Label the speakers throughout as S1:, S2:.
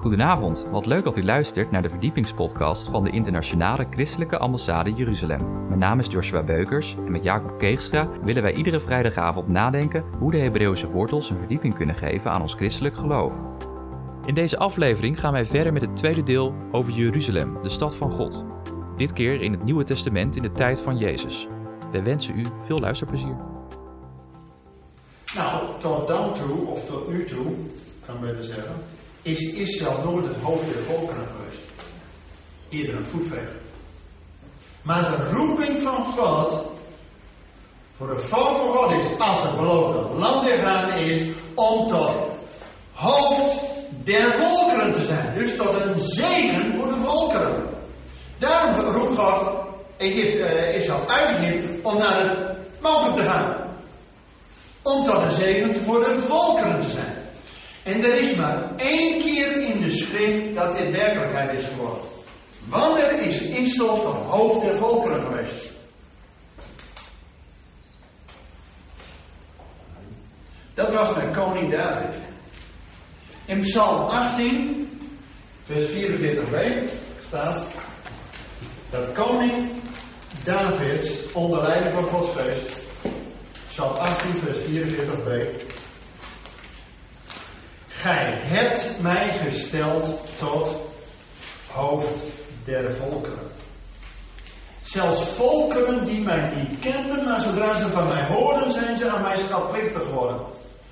S1: Goedenavond, wat leuk dat u luistert naar de verdiepingspodcast van de Internationale Christelijke Ambassade Jeruzalem. Mijn naam is Joshua Beukers en met Jacob Keegstra willen wij iedere vrijdagavond nadenken hoe de Hebreeuwse wortels een verdieping kunnen geven aan ons christelijk geloof. In deze aflevering gaan wij verder met het tweede deel over Jeruzalem, de stad van God. Dit keer in het Nieuwe Testament in de tijd van Jezus. Wij wensen u veel luisterplezier.
S2: Nou, tot dan toe, of tot nu toe, kan we zeggen, is Israël nooit het hoofd der volkeren geweest. Eerder een voetveger. Maar de roeping van God voor de volk van God is, als het beloofde land gegaan is, om tot hoofd der volkeren te zijn. Dus tot een zegen voor de volkeren. Daarom roept God Egypte, uh, Israël uit om naar het mogen te gaan. Om tot een zegen voor de volkeren te zijn. En er is maar één keer in de schrift dat dit werkelijkheid is geworden. Wanneer is Israël tot hoofd der volkeren geweest? Dat was met koning David. In Psalm 18, vers 44b staat dat koning David onder leiding van Gods geest, Psalm 18, vers 44b, Gij hebt mij gesteld tot hoofd der volkeren. Zelfs volkeren die mij niet kenden, maar zodra ze van mij hoorden, zijn ze aan mij schatplichtig geworden.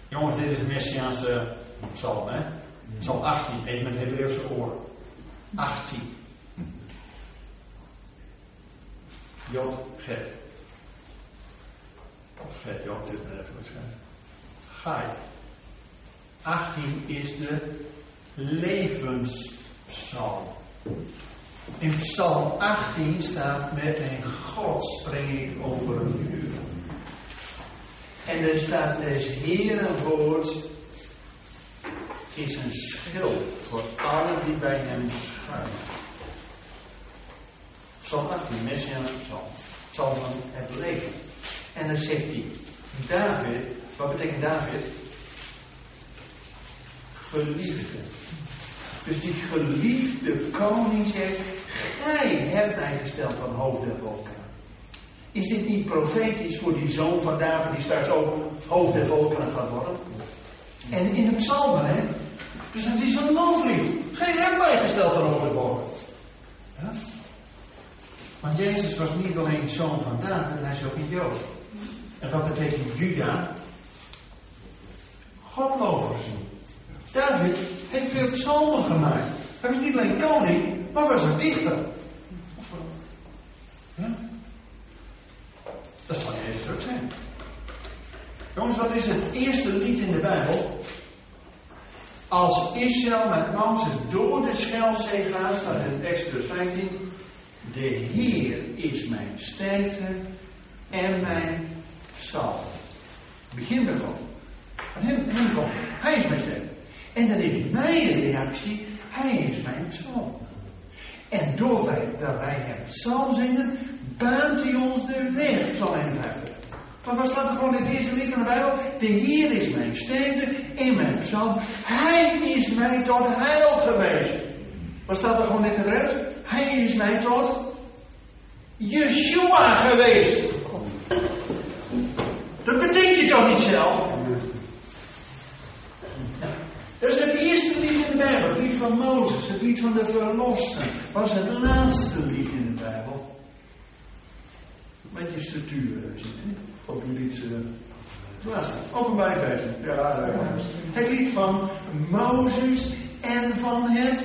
S2: Jongens, dit is een Messiaanse psalm, hè? Psalm 18, één met Hebreeuwse oren. 18. Jod, Get. Of Get, Jod, dit even waarschijnlijk. Gai. 18 is de levenspsalm. In Psalm 18 staat met een God spring ik over een uur. En er staat des Heeren woord is een schild voor allen die bij hem schuilen. Psalm 18, Messiaanse psalm. Psalm van het leven. En dan zegt hij, David, wat betekent David? Geliefde. Dus die geliefde koning zegt, gij hebt mij gesteld van hoofd der volkeren. Is dit niet profetisch voor die zoon van David die straks ook hoofd der volkeren gaat worden? En in de psalmen, hè, dus dat is een looflied. Gij hebt mij gesteld van hoofd der volkeren. Ja? Want Jezus was niet alleen zoon van David, hij is ook een Jood. En wat betekent Juda? Godlovers. David heeft veel psalmen gemaakt. Hij was niet alleen koning, maar was een dichter. Dat zal Jezus ook zijn. Jongens, wat is het eerste lied in de Bijbel? Als Israël met Mozes door de Schelzee gaat, staat in Exodus 15. De Heer is mijn sterkte en mijn zal. Begin gewoon. Van hem, hem komt. Hij is mijn sterkte. En dan is mijn reactie, hij is mijn psalm. En door wij, dat wij hem psalm zingen, baant hij ons de weg, psalm 51. Maar wat staat er gewoon in eerste lied van de Bijbel? De Heer is mijn sterkte in mijn psalm. Hij is mij tot heil geweest. Wat staat er gewoon in de rest? Hij is mij tot Yeshua geweest. Dat betekent je toch niet zelf? Dat is het eerste lied in de Bijbel, het lied van Mozes, het lied van de verlosten. Was het laatste lied in de Bijbel. Met je structuur zien, Op een lied. Het laatste, openbaarheid. Ja, het lied van Mozes en van het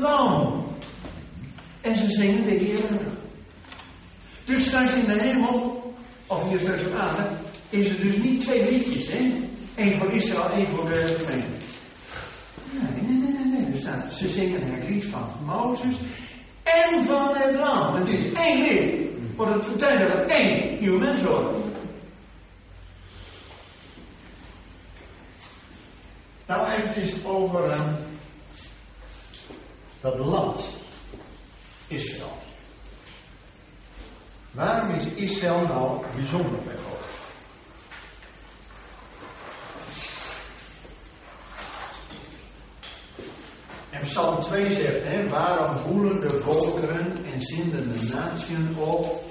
S2: Lam. En ze zingen de Heer. Dus straks in de hemel, of hier straks op aarde, is er dus niet twee liedjes, hè? Eén voor Israël, één voor de gemeente. Nee, nee, nee, nee, nee. Er staat, ze zingen het lied van Mozes en van het Lam. Het is één lied. Voor het vertellen dat één nieuwe mens wordt. Nou, eventjes over uh, dat land. Israël. Waarom is Israël nou bijzonder bij God? En Psalm 2 zegt, hè, waarom voelen de volkeren en zinden de naties op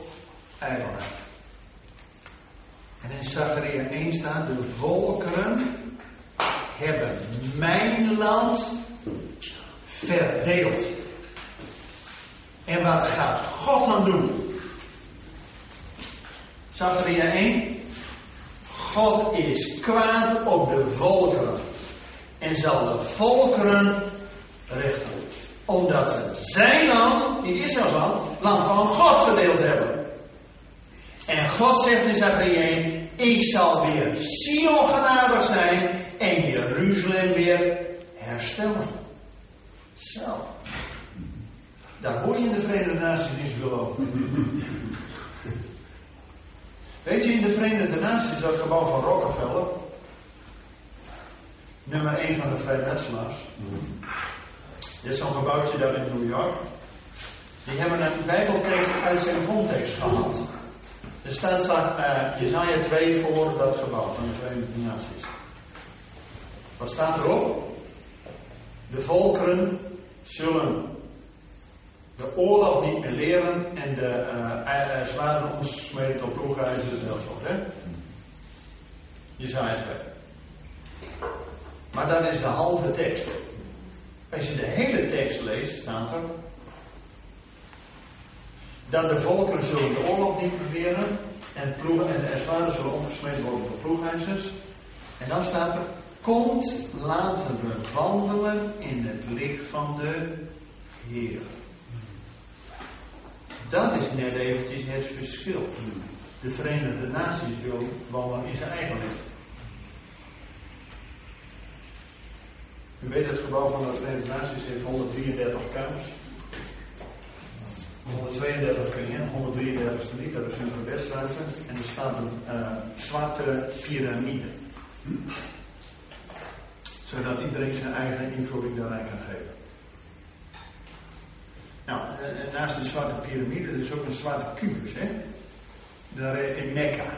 S2: ijdelheid? En in Zachariah 1 staat, de volkeren hebben mijn land verdeeld. En wat gaat God dan doen? Zachariah 1. God is kwaad op de volkeren. En zal de volkeren rechten. Omdat ze zijn land, niet Israëls land, land van God verdeeld hebben. En God zegt in Zachariah 1. Ik zal weer Sion genadig zijn en Jeruzalem weer herstellen. Zo. Daar hoor je in de Verenigde Naties niet over. Weet je, in de Verenigde Naties, dat gebouw van Rockefeller, nummer 1 van de vrijmetselaars. Dit is zo'n gebouwtje daar in New York. Die hebben een bijbeltekst uit zijn context gehaald. Er staat uh, Jezaja 2 voor dat gebouw van de Verenigde Naties. Wat staat erop? De volkeren zullen de oorlog niet meer leren en de uh, zwaarden ons smeden tot ploegreizen enzovoort. Hè? Jezaja 2. Maar dat is de halve tekst. Als je de hele tekst leest, staat er dat de volkeren zullen de oorlog niet leren en, ploegen, en de zwaarden zullen omgesmeed worden tot ploegreizers. En dan staat er, komt laten we wandelen in het licht van de Heer. Dat is net eventjes het verschil. De Verenigde Naties wil wandelen in zijn eigen licht. U weet het gebouw van de Verenigde Naties heeft 133 kamers. 132 kun je, 133 niet, dat is een gebedsruimte. En er staat een uh, zwarte piramide. Zodat iedereen zijn eigen invulling daaraan kan geven. Nou, naast de zwarte piramide is ook een zwarte kubus, hè? Daar in Mekka.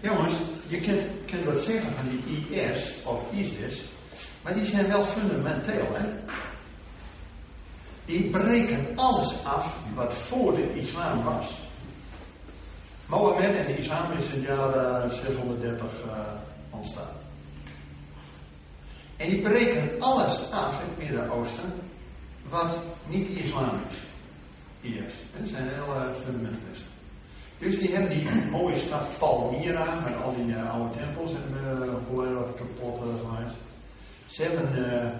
S2: Jongens, je kunt, kunt wat zeggen van die IS of ISIS, maar die zijn wel fundamenteel, hè? Die breken alles af wat voor de islam was. Mohammed en de islam is in het jaar 630 uh, ontstaan. En die breken alles af in het Midden-Oosten wat niet islam is. Eerst. Dat zijn heel uh, fundamentalisten. Dus die hebben die mooie stad Palmyra met al die uh, oude tempels en uh, volledig kapot gemaakt. Ze hebben uh,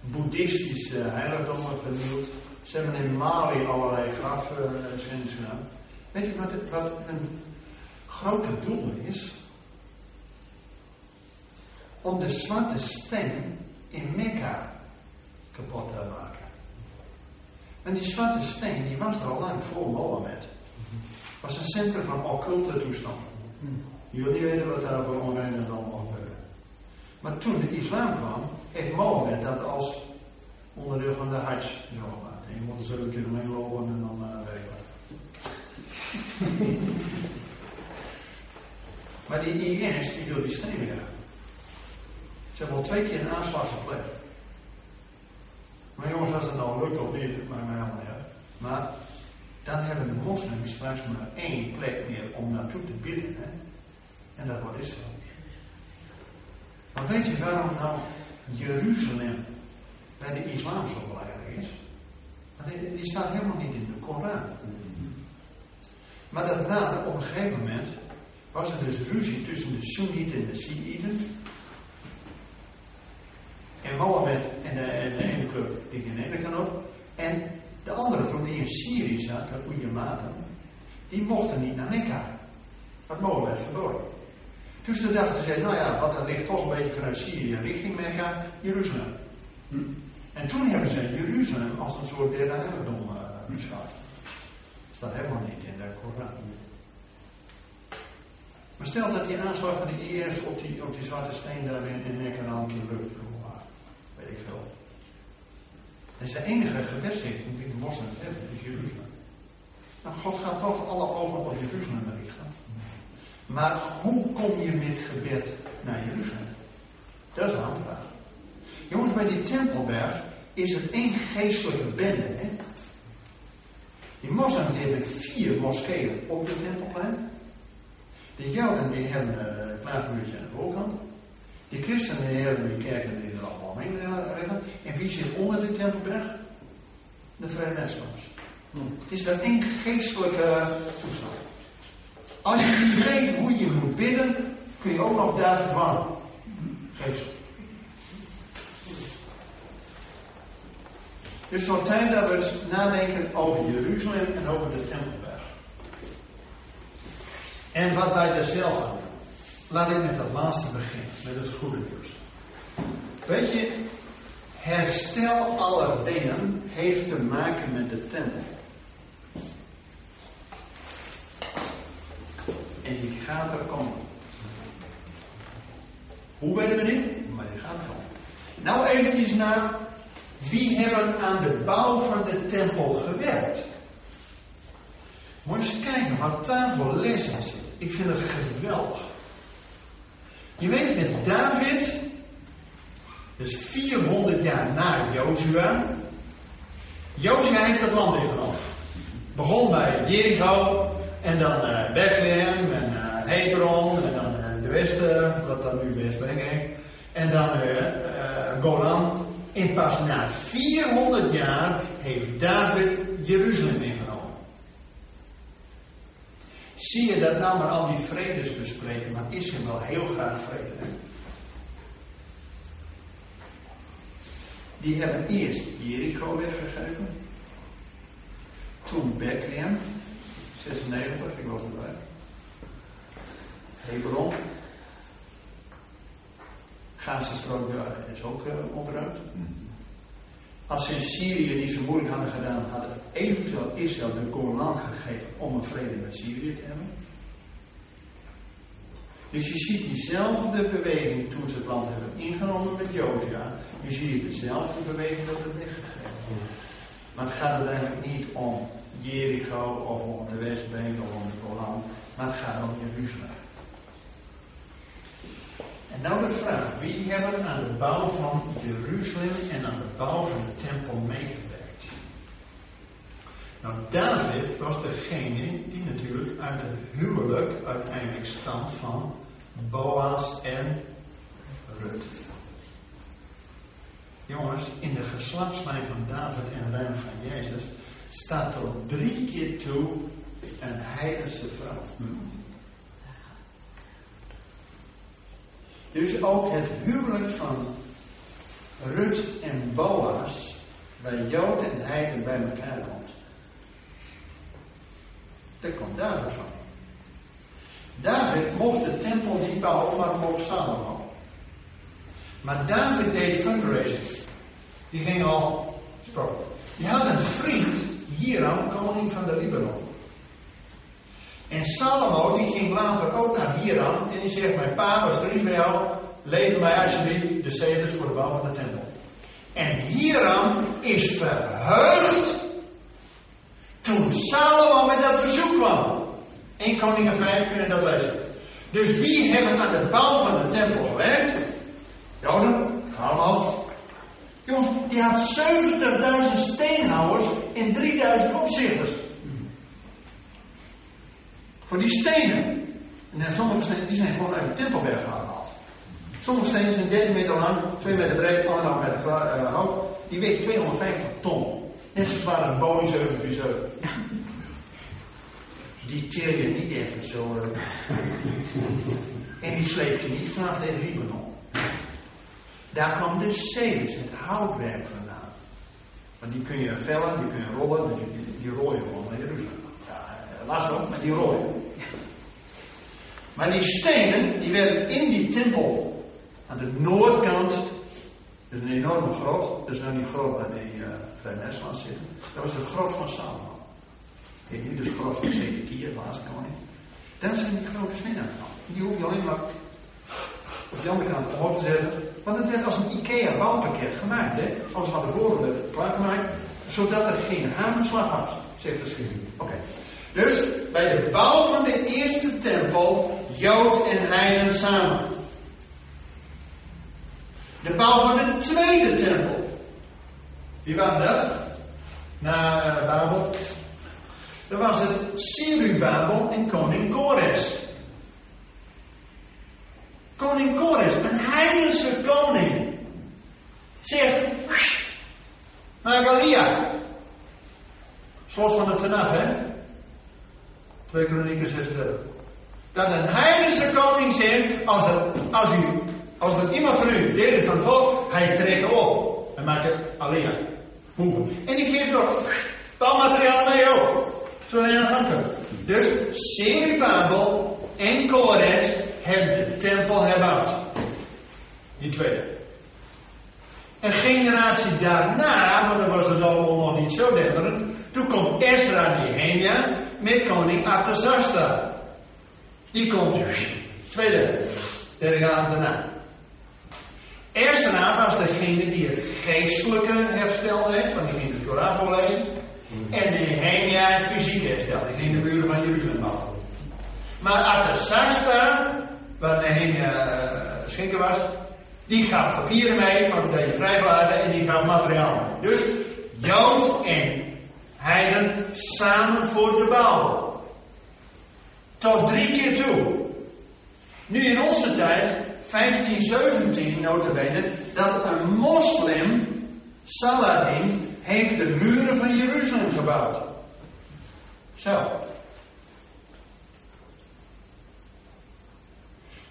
S2: boeddhistische heiligdommen vernield. Ze hebben in Mali allerlei grafschennis gedaan. Weet je wat, het, wat een grote doel is? Om de zwarte steen in Mekka kapot te maken. En die zwarte steen, die was er al lang voor Mohammed. Was een centrum van occulte toestanden. Jullie weten wat daar voor onreinen allemaal. Maar toen de islam kwam, heeft Mohammed dat als onderdeel van de Hajj. En je moet er zo een keer omheen lopen en dan uh, weet ik maar die IS, die wil die steen weer. Ze hebben al twee keer een aanslag gepleegd. Maar jongens, als het nou lukt of niet, maakt mij uit. Maar dan hebben de moslims straks maar één plek meer om naartoe te bidden. Hè? En dat wordt Israël. Maar weet je waarom nou Jeruzalem bij de islam zo belangrijk is? Die, staat helemaal niet in de Koran. Maar dat na, op een gegeven moment, was er dus ruzie tussen de Soenieten en de Shiiten. En Mohammed en de, en de ene club in kant op. En de andere groep die in Syrië zat, de Oeiematen, die mochten niet naar Mekka. Wat Mohammed verloren. Dus toen dachten ze, nou ja, wat dat ligt toch een beetje vanuit Syrië richting Mekka, Jeruzalem. Hm. En toen hebben ze Jeruzalem als een soort derde heiligdom uh, beschouwd. Dat staat helemaal niet in de Koran. Maar stel dat die aanslag van de IS op die, op die zwarte steen daar in, in Mekka nou een keer lukt weet ik veel. Dat is de enige gebedsrichting die de moslims hebben, is Jeruzalem. Nou, God gaat toch alle ogen op Jeruzalem richten. Maar hoe kom je met gebed naar Jeruzalem? Dat is een vraag. Jongens, bij die Tempelberg, is het één geestelijke bende. Hè? Die moslims hebben vier moskeeën op de tempelplein. De Joden die hebben een uh, klaarmuurtje aan de voorkant. De christenen die hebben die kerken die er allemaal omheen rennen. En wie zit onder de tempelberg? De vrijmetselaars. Het is dat één geestelijke toestand. Als je niet weet hoe je moet bidden, kun je ook nog daar vervangen. Geestelijk. Dus het tijd dat we nadenken over Jeruzalem en over de Tempelberg. En wat wij daar zelf doen. Laat ik met het laatste beginnen, met het goede nieuws. Weet je, herstel aller dingen heeft te maken met de tempel. En die gaat er komen. Hoe weten we dit? Maar die gaat er komen. Nou eventjes naar wie hebben aan de bouw van de tempel gewerkt. Moet je eens kijken wat daar voor zit. Ik vind het geweldig. Je weet met David, dus 400 jaar na Jozua. Jozua heeft het land ingenomen. Begon bij Jericho en dan uh, Bethlehem en uh, Hebron en dan uh, de westen, wat dat nu West heet. En dan Golan. En pas na 400 jaar heeft David Jeruzalem ingenomen. Zie je dat nou maar al die vredes bespreken, maar Israël wel heel graag vrede. Hè? Die hebben eerst Jericho weggegeven. Toen Bethlehem, 96, ik was erbij. Hebron. Gaza-strook is ook uh, opgeruimd. Als ze in Syrië niet zo moeilijk hadden gedaan, hadden eventueel Israël de Golan gegeven om een vrede met Syrië te hebben. Dus je ziet diezelfde beweging toen ze het land hebben ingenomen met Josia. Je ziet dezelfde beweging dat het weggegeven wordt. Maar het gaat uiteindelijk niet om Jericho of om de Westbank of om de Golan, maar het gaat om Jeruzalem. En nou de vraag, wie hebben aan de bouw van Jeruzalem en aan de bouw van de tempel meegewerkt? Nou, David was degene die natuurlijk uit het huwelijk uiteindelijk stamt van Boas en Rut. Jongens, in de geslachtslijn van David en lijn van Jezus staat tot drie keer toe een heidense vrouw. Dus ook het huwelijk van Rut en Boas, waar Jood en Heiden bij elkaar komt. Dat komt David van. David mocht de tempel niet bouwen, maar mocht Salomo. Maar David deed fundraising. Die ging al sproken. Die had een vriend, Hiram, koning van de Libanon. En Salomo die ging later ook naar Hiram en die zegt: Mijn pa was drie van jou, lever mij alsjeblieft de zeders voor de bouw van de tempel. En Hiram is verheugd toen Salomo met dat verzoek kwam. 1 Koningen 5 kunnen dat lezen. Dus wie hebben aan de bouw van de tempel gewerkt? Joden, allemaal. Jongens, die had 70.000 steenhouwers en 3000 opzichters. Voor die stenen. En sommige stenen die zijn gewoon uit de Tempelberg gehaald. Sommige stenen zijn 13 meter lang, 2 meter breed, 1,5 meter uh, hoog. Die wegen 250 ton. Net zo zwaar een Boeing 747. Die til je niet even zo. Uh, en die sleep je niet vanaf de Libanon. Daar kwam de zees, het houtwerk vandaan. Want die kun je vellen, die kun je rollen, die, die, die rooien gewoon naar Jeruzalem. Laat op, met die rode. Maar die stenen, die werden in die tempel aan de noordkant, dus een enorme grot, dus nou niet groot waar die uh, Vrijmetsland zitten, dat was de grot van Salomo. Kijk, nu dus de grot van Zedekia, de laatste koning. Daar zijn die grote stenen aan. Die hoef je alleen maar op de andere kant omhoog te zetten. Want het werd als een IKEA bouwpakket gemaakt, hè. Alles van werd het klaargemaakt, zodat er geen hamerslag was, zegt de schrift. Oké. Dus bij de bouw van de eerste tempel, Jood en Heiden samen. De bouw van de tweede tempel. Wie waren dat? Na uh, Babel. Dat was het Sirubabel en koning Kores. Koning Kores, een heidense koning, zegt: Magalia. Slot van de Tenach, hè? 2 Kronieken 36. Dat een heidense koning zegt: als, het, als, u, als er iemand van u deel van het volk, hij trekt op. En maakt het Alia. En die geeft toch bouwmateriaal mee ook. Zo je aan Dus Serubabel en Kores hebben de tempel herbouwd. Die tweede. Een generatie daarna, maar dan was het allemaal nog niet zo denderend. Toen komt Ezra Nehemia met koning Artaxerxes. Die komt tweede, derde jaar daarna. Ezra was degene die het geestelijke herstelde heeft, want die ging de Torah voorlezen. En Nehemia het fysieke herstelde, die ging de muren van Jeruzalem bouwen. Maar Artaxerxes, waar Nehemia uh, schinken was, die gaat papieren mee, van de vrijwaarden en die gaat materiaal. Dus Jood en Heiden samen voor de bouw. Tot drie keer toe. Nu in onze tijd, 1517 notabene, dat een moslim, Saladin, heeft de muren van Jeruzalem gebouwd. Zo.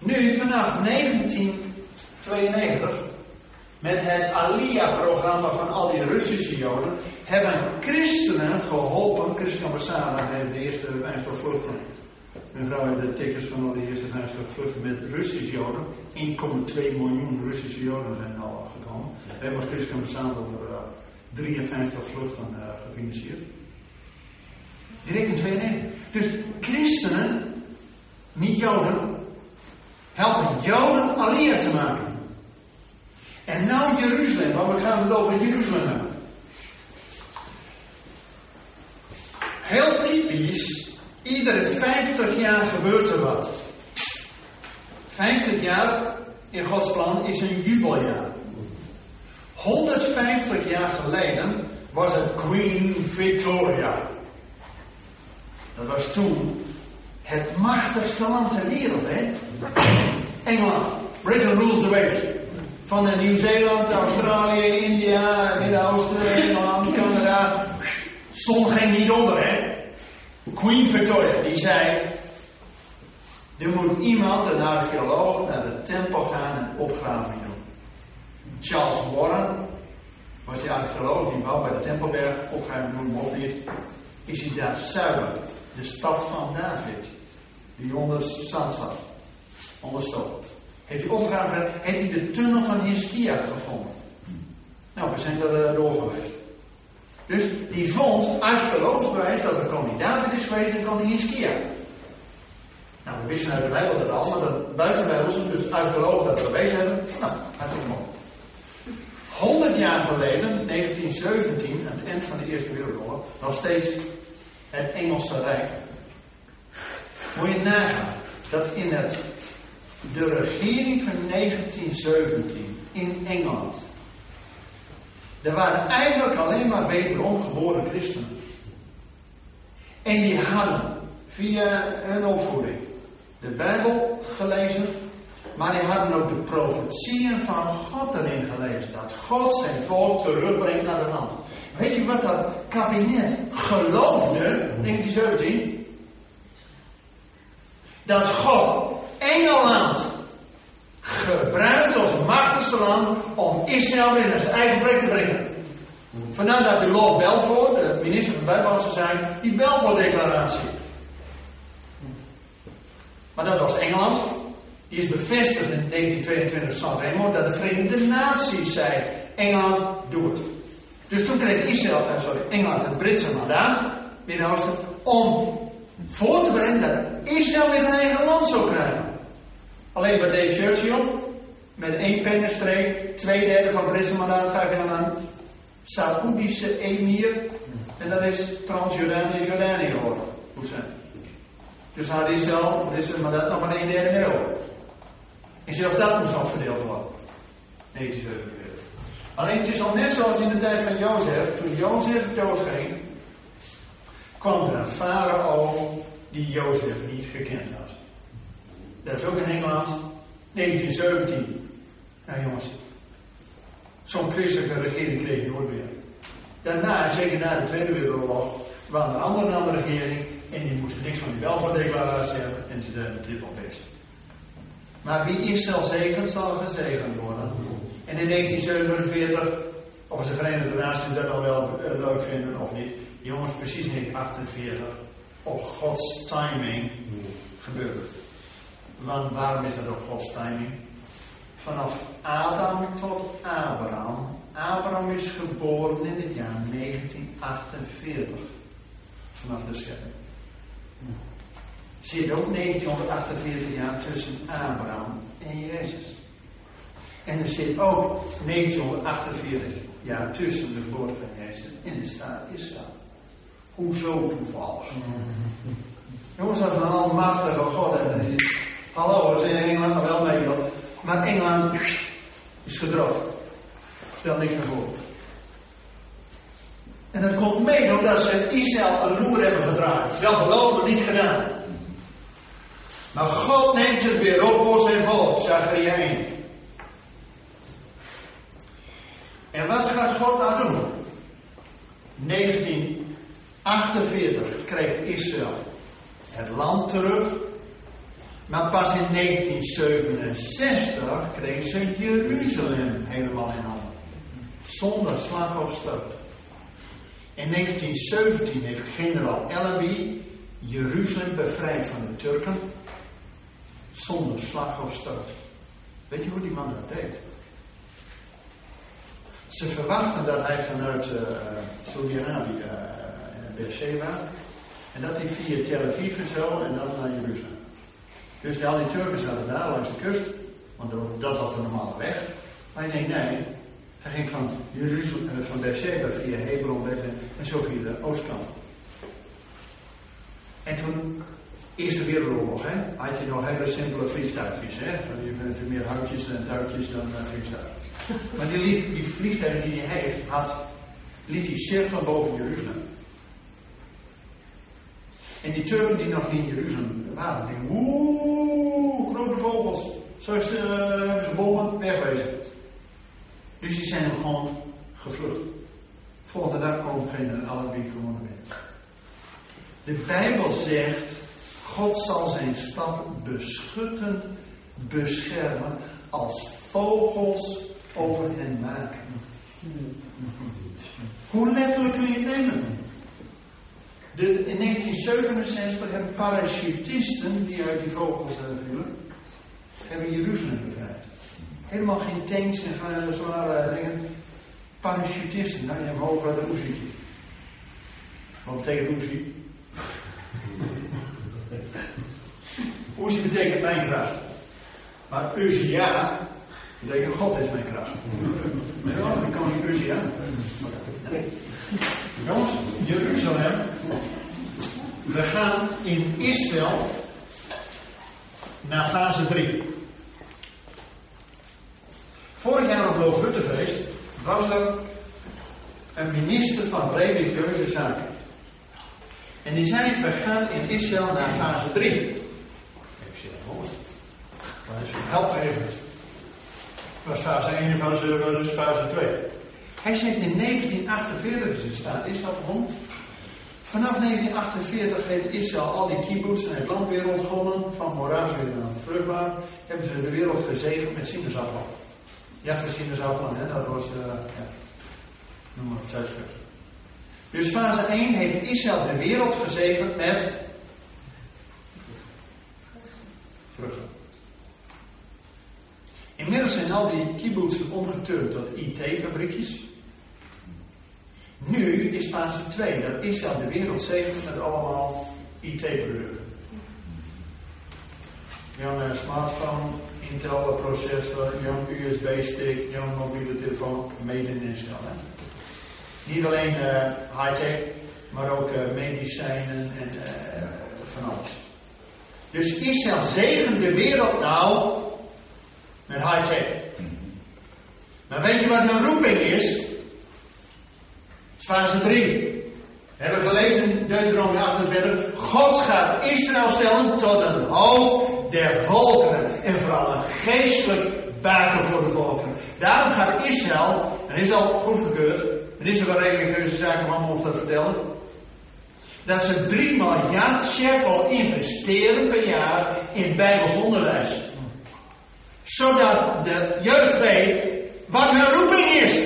S2: Nu vanaf 1992, met het Aliyah-programma van al die Russische Joden, hebben christenen geholpen. Christen Ambassade heeft de eerste 50 vluchtelingen. Mijn vrouw heeft de tickets van al die eerste 50 vluchten met Russische Joden. 1,2 miljoen Russische Joden zijn al gekomen. We hebben Christen onder 53 vluchten uh, gefinancierd. Direct in 92. Dus christenen, niet Joden, helpen Joden Aliyah te maken. En nou Jeruzalem, want we gaan het over Jeruzalem hebben. Heel typisch, iedere 50 jaar gebeurt er wat. 50 jaar in Gods plan is een jubeljaar. 150 jaar geleden was het Queen Victoria. Dat was toen het machtigste land ter wereld, hè? Engeland. Britain rules the world. Van Nieuw-Zeeland, Australië, India, Midden-Oosten, Engeland, Canada. Zon ging niet onder, hè? Queen Victoria, die zei. Er moet iemand, een archeoloog, naar de tempel gaan en opgraving doen. Charles Warren was die archeoloog die wou bij de Tempelberg opgraving doen, mocht niet. Is hij daar zuidelijk, de stad van David, die onder zand zat, onder stof. Heeft hij opgegraven, heeft hij de tunnel van Hiskia gevonden. Nou, we zijn er door geweest. Dus die vond archeologisch bewijs dat er koning David is geweest en koning Hiskia. Nou, we wisten uit de Bijbel dat al, maar dat buitenbijbelse, dus archeologen dat geweest hebben. Nou, hartstikke mooi. 100 jaar geleden, 1917, aan het eind van de Eerste Wereldoorlog, nog steeds het Engelse Rijk. Moet je nagaan dat in het, de regering van 1917 in Engeland, er waren eigenlijk alleen maar wederom geboren christenen. En die hadden via hun opvoeding de Bijbel gelezen, maar die hadden ook de profetieën van God erin gelezen. Dat God zijn volk terugbrengt naar het land. Weet je wat dat kabinet geloofde, 1917? Dat God Engeland gebruikt als machtigste land om Israël weer naar zijn eigen plek te brengen. Vandaar dat de Lord Balfour, de minister van Buitenlandse Zaken, die Balfour-declaratie. Maar dat was Engeland. Die is bevestigd in 1922 Sanremo dat de Verenigde Naties zei: Engeland, doe het. Dus toen kreeg Israël, uh, sorry, Engeland het Britse mandaat, Midden-Oosten, om voor te brengen dat Israël weer een eigen land zou krijgen. Alleen bij deed Churchill? Met één pennenstreek, twee derde van het ga je aan Saoedische emir. En dat is Transjordanië, Jordanië geworden. Dus had Israël, Britse mandaat, nog maar één derde over. En zelfs dat moest al verdeeld worden. 1947. Alleen het is al net zoals in de tijd van Jozef. Toen Jozef doodging, kwam er een farao die Jozef niet gekend had. Dat is ook in Engeland, 1917. Nou jongens, zo'n christelijke regering kreeg je nooit meer. Daarna, zeker na de Tweede Wereldoorlog, kwam er anderen aan de regering en die moesten niks van die welvaartdeclaratie hebben en ze zijn het op best. Maar wie Israël zegent, zal gezegend worden. En in 1947, of de Verenigde Naties dat al wel uh, leuk vinden of niet, jongens, precies 1948, op Gods timing gebeurt. Want waarom is dat op Gods timing? Vanaf Adam tot Abraham. Abraham is geboren in het jaar 1948. Vanaf de schepping. Zit ook 1948 jaar tussen Abraham en Jezus. En er zit ook 1948 jaar tussen de geboorte van Jezus en de staat Israël. Hoezo toevallig? Jongens, dat we een almachtige God hebben. Hallo, we zijn in Engeland wel mee, maar Engeland is gedroogd. Stel niks meer voor. En dat komt mee omdat ze Israël een loer hebben gedraaid. Wel geloven, niet gedaan. Maar God neemt het weer op voor zijn volk, Zacharia 1. En wat gaat God nou doen? 1948 kreeg Israël het land terug. Maar pas in 1967 kreeg ze Jeruzalem helemaal in handen. Zonder slag of stoot. In 1917 heeft generaal Ellaby Jeruzalem bevrijd van de Turken. Zonder slag of stoot. Weet je hoe die man dat deed? Ze verwachten dat hij vanuit uh, Saudi-Arabië, uh, Beersheba, en dat hij via Tel Aviv en zo en dan naar Jeruzalem. Dus al die Turken zaten daar langs de kust, want dat was de normale weg. Maar denkt nee, hij ging van, Jeruzalem, van Beersheba via Hebron en zo via de oostkant. En toen, Eerste Wereldoorlog, hè, had je nog hele simpele vliegtuigjes. Hè? Je bent meer houtjes en touwtjes dan uh, vliegtuigen. Maar die, die vliegtuigen die hij heeft, had, liet hij cirkelen boven Jeruzalem. En die Turken die nog in Jeruzalem waren, die oeh, grote vogels. Straks uh, hebben ze bommen, wegwezen. Dus die zijn gewoon gevlucht. Volgende dag komt geen Arabië gewoon weer. De Bijbel zegt, God zal zijn stad beschuttend beschermen als vogels over hen maken. Hoe letterlijk kun je het nemen? De, in 1967 hebben parachutisten die uit die vogels vielen, hebben Jeruzalem bevrijd. Helemaal geen tanks en zware dingen. Parachutisten, nou je hebt hoger de Uzi. Wat betekent Uzi? Uzi betekent mijn kracht. Maar Uzia betekent God is mijn kracht. Ja, dan kan ik Uzia. Jongens, Jeruzalem. We gaan in Israël naar fase 3. Vorig jaar op Loofhuttenfeest was er een minister van religieuze zaken. En die zei, we gaan in Israël naar fase 3. Ik zeg, is help even. Was fase 1 en fase, is fase 2. Hij zegt in 1948 is staat, is dat rond? Vanaf 1948 heeft Israël al die kibbutz en het land weer ontgonnen, van Moravië naar vruchtbaar, hebben ze de wereld gezegend met sinaasappel. Ja, voor sinaasappelen, hè, dat was, uh, ja, noem maar het Zuidschrift. Dus fase 1 heeft Israël de wereld gezegend met vruchten. Inmiddels zijn al die kibbutzen omgeturnd tot IT-fabriekjes. Nu is fase 2 dat Israël de wereld zegent met allemaal IT-producten. Jouw smartphone, Intel processor, jouw USB-stick, jouw mobiele telefoon, made in? Niet alleen uh, high-tech, maar ook uh, medicijnen en van alles. Dus Israël zegent de wereld nou met high-tech. Maar weet je wat een roeping is? Fase 3. We hebben gelezen Deuteronomie 28. God gaat Israël stellen tot een hoofd der volkeren. En vooral een geestelijk baken voor de volkeren. Daarom gaat Israël, en is al goedgekeurd, er is ook een religieuze zaak om allemaal dat vertellen. Dat ze 3 miljard shekel investeren per jaar in Bijbels onderwijs. Zodat de jeugd weet wat hun roeping is.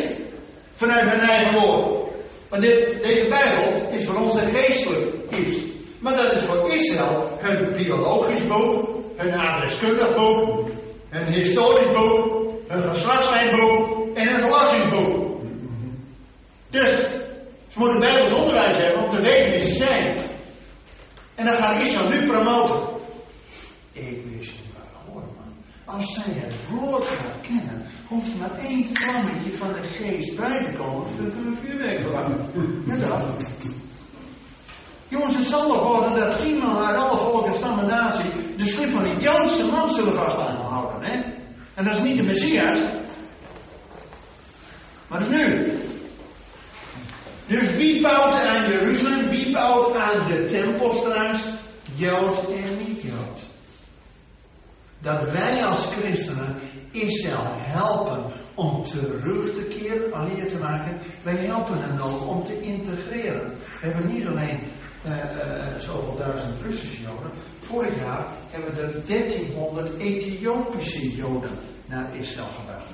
S2: Vanuit hun eigen woord. Want dit, deze Bijbel is voor ons een geestelijk iets. Maar dat is voor Israël hun biologisch boek, hun adreskundig boek, hun historisch boek, hun geslachtslijnboek en hun verlassingsboek. Dus ze moeten Bijbels onderwijs hebben om te weten wie ze zijn. En dan gaat Israël nu promoten. Ik wist niet waar hoor, man. Als zij het woord gaan kennen, hoeft maar één vlammetje van de geest bij te komen. Kunnen een vuurwerk verlangen. Ja, dat. Jongens, het zal toch worden dat tien man uit alle volken, natie de schrift van de Joodse man zullen vast aanhouden. Hè? En dat is niet de Messias. Maar dat is nu. Dus wie bouwt aan Jeruzalem? Wie bouwt aan de tempel straks? Jood en niet-Jood. Dat wij als christenen Israël helpen om terug te keren, allier te maken. Wij helpen hen ook om te integreren. We hebben niet alleen uh, uh, zoveel duizend Russische Joden. Vorig jaar hebben er 1300 Ethiopische Joden naar Israël gebracht.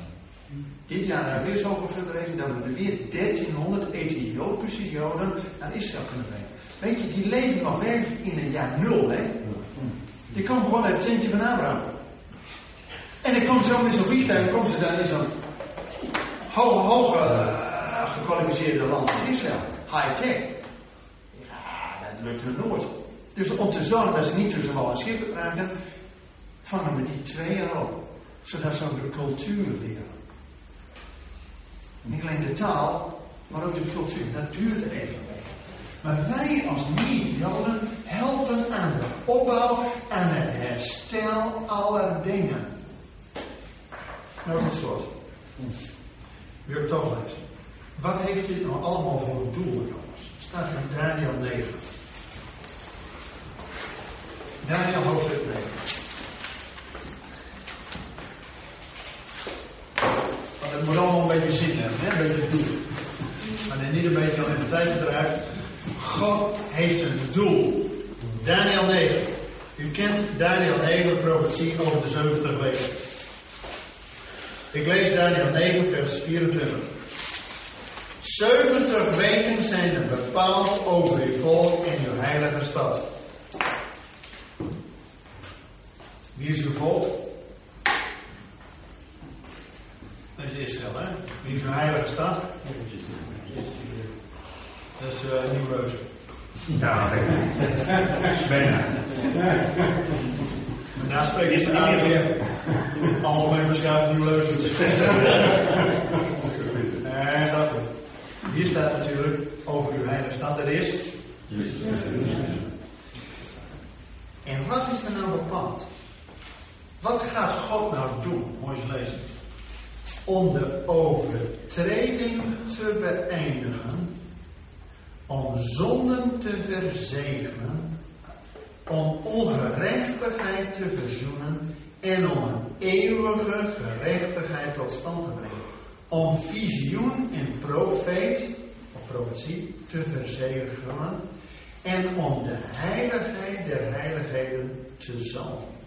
S2: Dit jaar hebben we weer zoveel verdeling dat we er weer 1300 Ethiopische Joden naar Israël kunnen brengen. Weet je, die leven nog werkelijk in een jaar nul, hè? Die komen gewoon uit het centje van Abraham. En dan komt zo in zo'n vliegtuig, komt ze dan in zo'n hoge, hoge uh, gekwalificeerde land van Israël. High-tech. Ja, dat lukt hun nooit. Dus om te zorgen dat ze niet tussen wal en schip raken, vangen we die twee op. Zodat ze ook de cultuur leren. Niet alleen de taal, maar ook de cultuur. Dat duurt even. Maar wij als niet-Joden helpen aan de opbouw, aan het herstel aller dingen. Nou, slot. Weer toch lezen. Wat heeft dit nou allemaal voor doel, jongens? Staat in Daniel 9. Daniel hoofdstuk 9. Want het moet allemaal een beetje zin hebben, hè? een beetje doel. Maar dan niet een beetje al in de tijd eruit. God heeft een doel. Daniel 9. U kent Daniel 9, profetie over de 70 weken. Ik lees Daniel 9, vers 24. 70 weken zijn er bepaald over uw volk en uw heilige stad. Wie is uw volk? Dat is Israël, hè? Wie is uw heilige stad? Dat is uh, Nieuw-Reuzen.
S3: Ja, bijna.
S2: Maar daar spreekt ze niet meer. Allemaal mee beschouwd Nieuw-Reuzen. Nee, dat goed. Hier staat natuurlijk over uw heilige stad, dat is. En wat is er nou bepaald? Wat gaat God nou doen? Mooi eens lezen. Om de overtreding te beëindigen, om zonden te verzegelen, om ongerechtigheid te verzoenen en om een eeuwige gerechtigheid tot stand te brengen. Om visioen en profeet, of profetie, te verzegelen en om de heiligheid der heiligheden te zalven.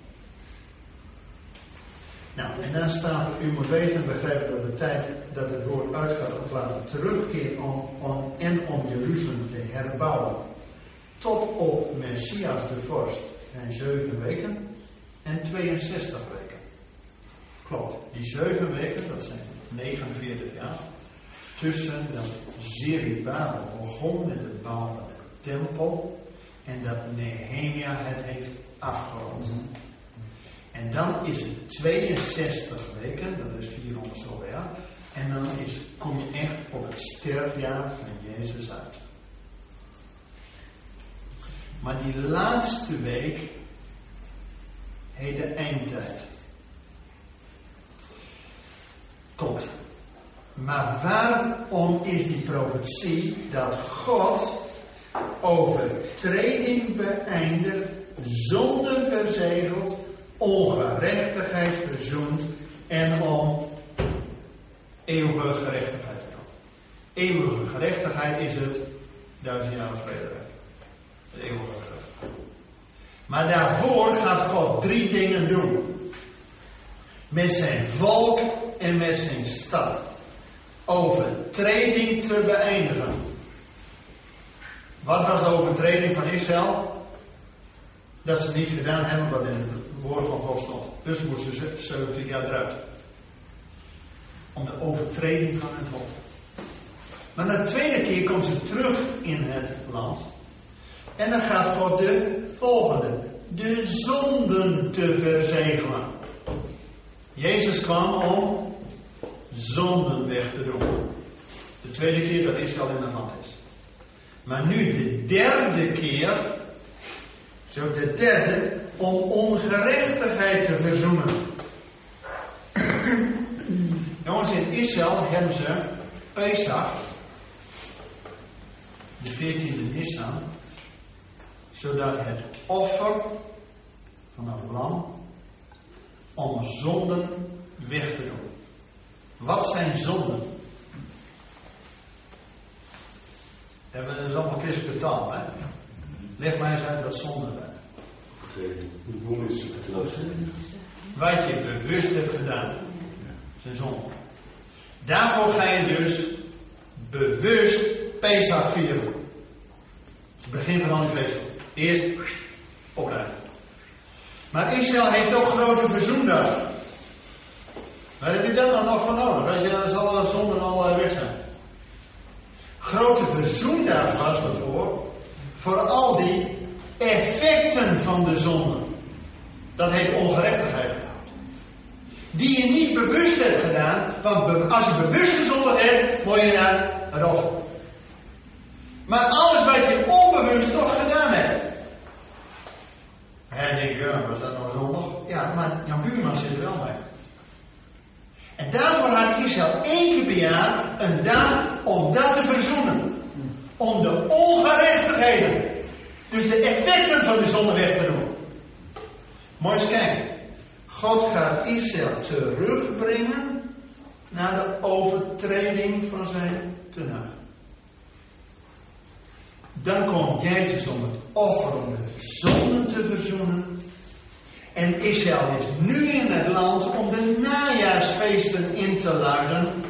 S2: Nou, en dan staat, u moet weten en begrijpen dat de tijd dat het woord uitgaat op laten terugkeren om, om, en om Jeruzalem te herbouwen. Tot op Messias de vorst zijn zeven weken en 62 weken. Klopt, die zeven weken, dat zijn 49 jaar, tussen dat Zerubabel begon met het bouwen van de tempel en dat Nehemia het heeft afgerond. En dan is het 62 weken, dat is 400 zoveel. En dan is, kom je echt op het sterfjaar van Jezus uit. Maar die laatste week heet de eindtijd. Komt. Maar waarom is die profetie dat God overtreding beëindigt, zonde verzegelt, ongerechtigheid verzoent en om eeuwige gerechtigheid te komen? Eeuwige gerechtigheid is het duizend jaar vrederijk. De eeuwige gerechtigheid. Maar daarvoor gaat God drie dingen doen. Met zijn volk en met zijn stad. Overtreding te beëindigen. Wat was de overtreding van Israël? Dat ze niet gedaan hebben wat in het woord van God stond. Dus moesten ze 70 jaar eruit. Om de overtreding van het volk. Maar de tweede keer komt ze terug in het land. En dan gaat God de volgende. De zonden te verzegelen. Jezus kwam om zonden weg te doen. De tweede keer dat Israël in het land is. Maar nu de derde keer, zo de derde, om ongerechtigheid te verzoenen. Jongens, in Israël hebben ze Pesach, de 14e Nissan, zodat het offer van het lam om zonden weg te doen. Wat zijn zonden? En dat is allemaal christelijke taal, hè? Leg mij eens uit wat zonden zijn. Wat je bewust hebt gedaan, zijn zonde. Daarvoor ga je dus bewust Pesach vieren. Is begin van al die feesten. Eerst opruimen. Maar Israël heeft ook grote verzoendag. Waar heb je dat dan nog van nodig? Als je dan zal alle zonden al weg zijn. Grote verzoendag was ervoor. Voor al die effecten van de zonde. Dat heet ongerechtigheid. Die je niet bewust hebt gedaan. Want als je bewust gezondigd hebt, moet je naar het offer. Maar alles wat je onbewust toch gedaan hebt. En ik denk, was dat nou zondag? Ja, maar jouw buurman zit er wel bij. En daarvoor had Israël één keer per jaar een dag om dat te verzoenen. Om de ongerechtigheden, dus de effecten van de zonde weg te doen. Mooi eens kijken. God gaat Israël terugbrengen naar de overtreding van zijn tenaag. Dan komt Jezus om het offer om de zonden te verzoenen. En Israël is nu in het land om de najaarsfeesten in te luiden.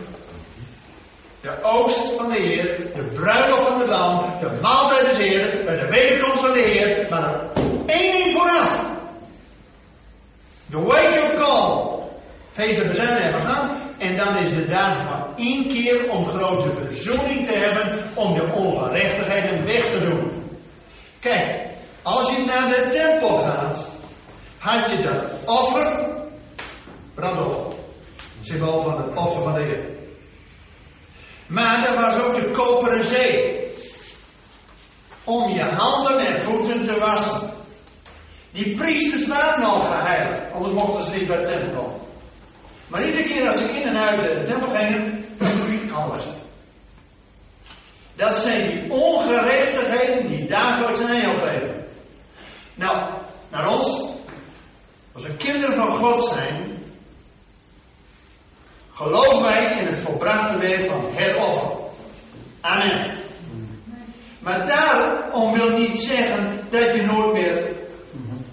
S2: De oogst van de Heer, de bruiloft van het land, de maaltijd des Heer, de wederkomst van de Heer. Maar één ding vooraf. De wake-up call. Feesten bezuinen hebben gehad. En dan is het daar maar één keer om grote verzoening te hebben, om de ongerechtigheden weg te doen. Kijk, als je naar de tempel gaat, had je dat offer, brandoffer, symbool van het offer van de Heer. Maar er was ook de koperen zee, om je handen en voeten te wassen. Die priesters waren al geheiligd, anders mochten ze niet bij de tempel komen. Maar iedere keer als ik in en uit de tempel gingen, dan alles. Dat zijn die ongerechtigheden die dagelijks een opleven. Nou, naar ons, als we kinderen van God zijn, geloven wij in het volbrachte werk van het offer. Amen. Maar daarom wil niet zeggen dat je nooit meer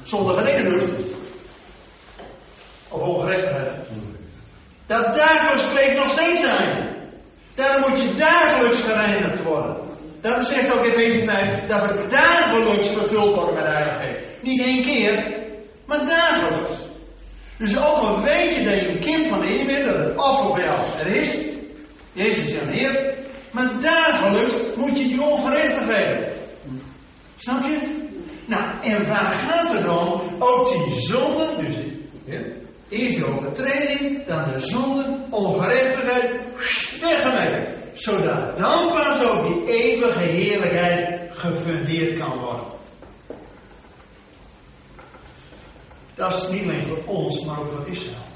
S2: zonder dingen doet. Of ongerechtigheid. Dat dagelijks pleegt nog steeds zijn. Daarom moet je dagelijks gereinigd worden. Daarom zegt ook in tijd dat we dagelijks vervuld worden met heiligheid. Niet één keer, maar dagelijks. Dus ook al weet je dat je een kind van de Heer bent, dat het offer jou er is. Jezus is Heer. Maar dagelijks moet je die ongerechtigheden. Snap je? Nou, en waar gaat het om? Ook die zonde, dus Eerst de overtreding, dan de zonde, ongerechtigheid, weggemeten. Zodat dan pas ook die eeuwige heerlijkheid gefundeerd kan worden. Dat is niet alleen voor ons, maar ook voor Israël.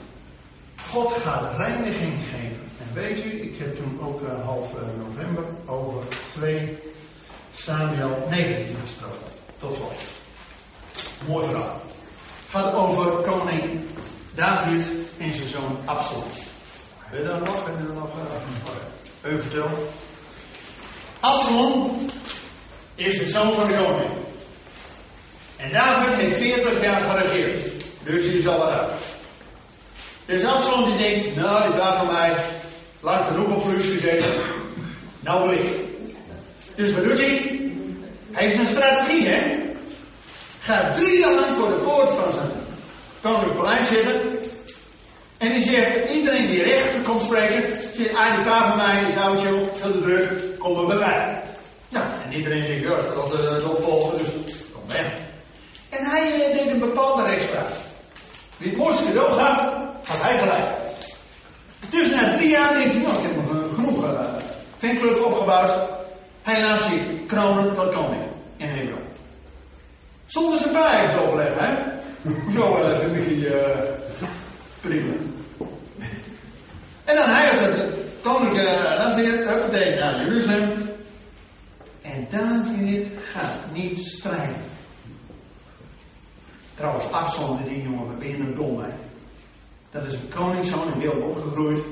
S2: God gaat reiniging geven en weet u, ik heb toen ook uh, half uh, november over 2 Samuel 19 gesproken. Tot slot. Mooi verhaal. Het gaat over koning David en zijn zoon Absalom. Wil je daar nog? Wil je daar nog uh, even? Absalom is de zoon van de koning. En David heeft 40 jaar geregeerd. Dus hij is al wat uit. Dus Absalom die denkt, nou die daar van mij, laat genoeg op plus gezeten. Nou wil ik. Dus wat doet hij? Hij heeft een strategie, hè? Gaat drie jaar lang voor de poort van zijn koninklijk paleis zitten. En die zegt, iedereen die rechter komt spreken, zegt, ah, die pa van mij is oudje, veel te druk, kom bij mij. Nou, en iedereen zegt, ja, dat is uh, opvolgen, dus kom weg. En hij uh, deed een bepaalde rechtspraak. Wie mooiste cadeau gaf, had hij gelijk. Dus na drie jaar denkt hij, nou, ik heb nog genoeg uh, opgebouwd. Hij laat zich kronen tot koning in Hebron. Zonder zijn vijf overleggen, hè? Zo uh, een beetje uh, prima. En dan hij het koninklijke weer, huppatee, naar Jeruzalem. En David gaat niet strijden. Trouwens, Absalom, die jongen, ben je een domheid. Dat is een koningszoon in beeld opgegroeid.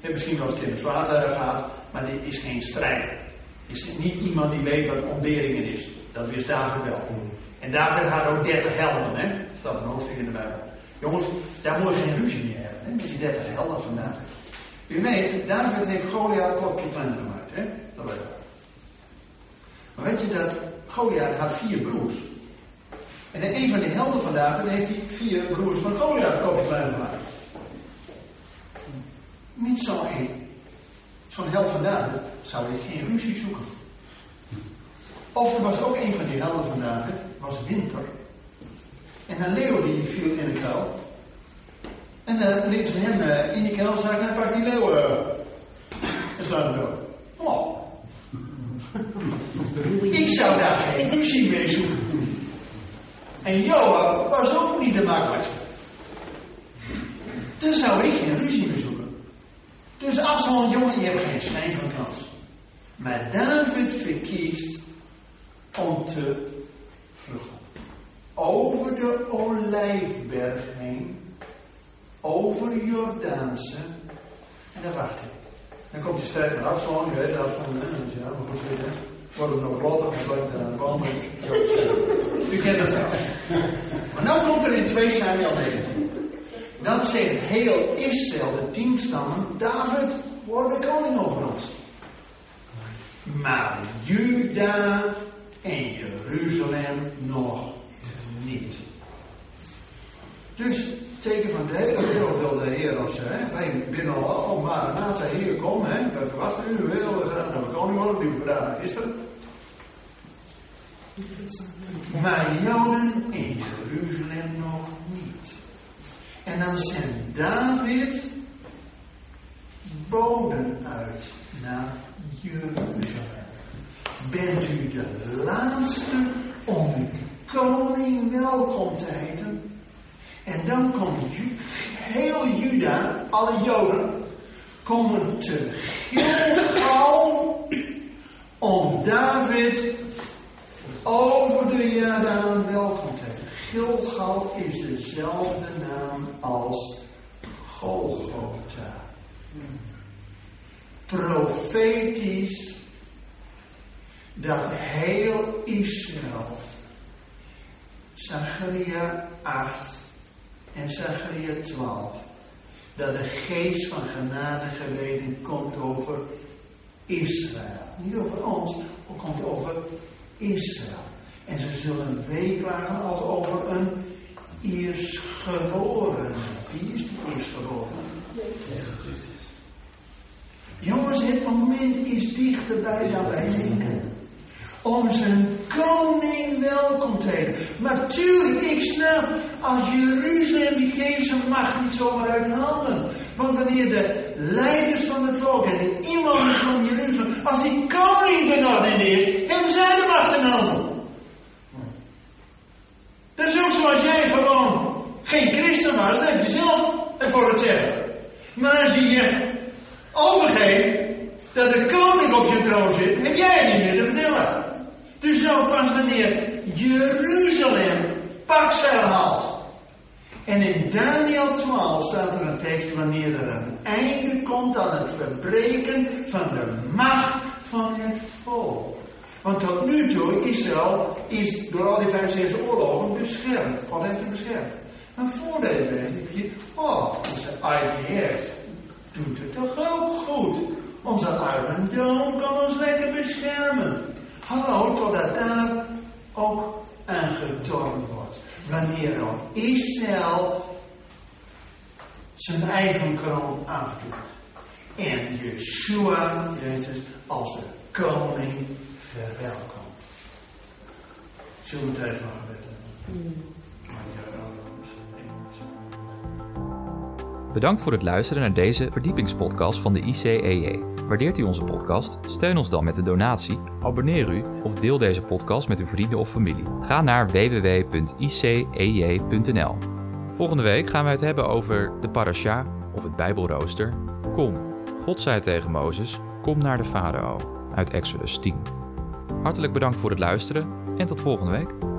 S2: Heeft misschien wel eens in het vader gehad, maar dit is geen strijder. Is niet iemand die weet wat ontberingen is. Dat wist David wel. En David had ook 30 helden, hè? Dat staat een hoofdstuk in de Bijbel. Jongens, daar moet je geen ruzie meer hebben, hè? Met die 30 helden van David. U weet, David heeft Goliath klokje klein gemaakt, hè? Dat weet je. Maar weet je dat Goliath had vier broers. En een van de helden van David heeft die vier broers van Goliath klokje klein gemaakt. Niet zo'n Zo'n held van David zou je geen ruzie zoeken. Of er was ook een van die helden van David, was winter. En een leeuw die viel in de kuil. En dan liet ze hem uh, in die kuil en zei, pak die leeuw uh, en slaat hem dood. Oh. Ik zou daar geen ruzie mee zoeken. En Joab was ook niet de makkelijkste. Dan zou ik geen ruzie mee zoeken. Dus Absalom, jongen, je hebt geen schijn van kans. Maar David verkiest om te vluchten. Over de Olijfberg heen, over Jordaanse, en dan wacht hij. Dan komt hij sterk naar Absalom, je weet dus ja, maar goed weten. Wordt het nog rotter, gesloten aan de boom. U kent het wel. Maar nu komt er in 2 Samuel 19. Dan zegt heel Israël, de tien stammen, David, word de koning over ons. Maar Juda en Jeruzalem nog niet. Dus teken van de hele wereld wil de Heer als hè, wij binnen al, maar na de Heer kom, hè, we verwachten u, we willen graag naar de koning worden, die we vandaag gisteren. Maar Joden in Jeruzalem nog niet. En dan zendt David boden uit naar Jeruzalem. Bent u de laatste om koning welkom te heten? En dan komt heel Juda, alle Joden, komen te Gilgal om David over de Jordaan welkom te heten. Gilgal is dezelfde naam als Golgotha. Profetisch dat heel Israël, Zacharia 8 en Zacharia 12, dat de geest van genade geleden komt over Israël. Niet over ons, maar komt over Israël. En ze zullen weeklagen als over een eerstgeboren. Wie is die eerstgeboren? Jongens, het moment is dichterbij dan wij denken. Om zijn koning welkom te heten. Maar tuurlijk, ik snap, als Jeruzalem, die geest mag niet zomaar uit de handen. Want wanneer de leiders van het volk en de inwoners van Jeruzalem, als die koning er nog in is, hebben zij de macht in handen. Dat is ook zoals jij gewoon geen christen was, dat heb je zelf ervoor het zeggen. Maar als je je overgeeft de koning op je troon zit, heb jij niet meer te vertellen. Dus ook pas wanneer Jeruzalem pakzeil haalt. En in Daniel 12 staat er een tekst wanneer er een einde komt aan het verbreken van de macht van het volk. Want tot nu toe, Israël is door al die vijf, zes oorlogen beschermd. God heeft hem beschermd. Maar voor deze denk je, oh, onze IDF doet het toch ook goed. Onze Iron kan ons lekker beschermen. Hallo, totdat daar ook aangetornd wordt. Wanneer ook Israël zijn eigen kroon afdoet. En Yeshua, Jezus, als de koning verwelkomt. Zullen we?
S1: Bedankt voor het luisteren naar deze verdiepingspodcast van de ICEJ. Waardeert u onze podcast? Steun ons dan met een donatie, abonneer u of deel deze podcast met uw vrienden of familie. Ga naar www.icej.nl. Volgende week gaan we het hebben over de parasha of het Bijbelrooster. Kom, God zei tegen Mozes, kom naar de farao uit Exodus 10. Hartelijk bedankt voor het luisteren en tot volgende week.